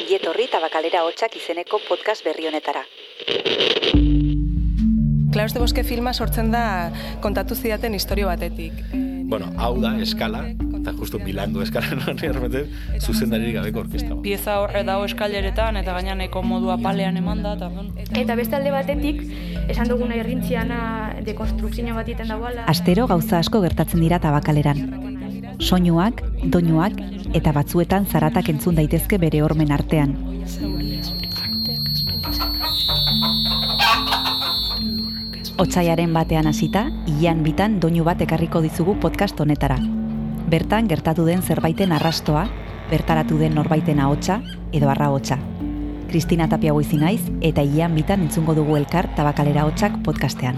ongietorri tabakalera hotxak izeneko podcast berri honetara. Klaus de Boske filma sortzen da kontatu zidaten historio batetik. Bueno, hau da, eskala, eta justu Milando eskala nori erremeten, zuzendari gabeko orkesta. Pieza horre dago eskaleretan, eta gaina neko modua palean eman da. Eta, eta beste alde batetik, esan duguna irrintziana dekonstrukzio bat iten dagoela. Astero gauza asko gertatzen dira tabakaleran. Soinuak, doinuak, eta batzuetan zaratak entzun daitezke bere hormen artean. Otsaiaren batean hasita, ian bitan doinu bat ekarriko dizugu podcast honetara. Bertan gertatu den zerbaiten arrastoa, bertaratu den norbaiten ahotsa edo arra hotsa. Kristina Tapia naiz eta ian bitan entzungo dugu elkar tabakalera hotsak podcastean.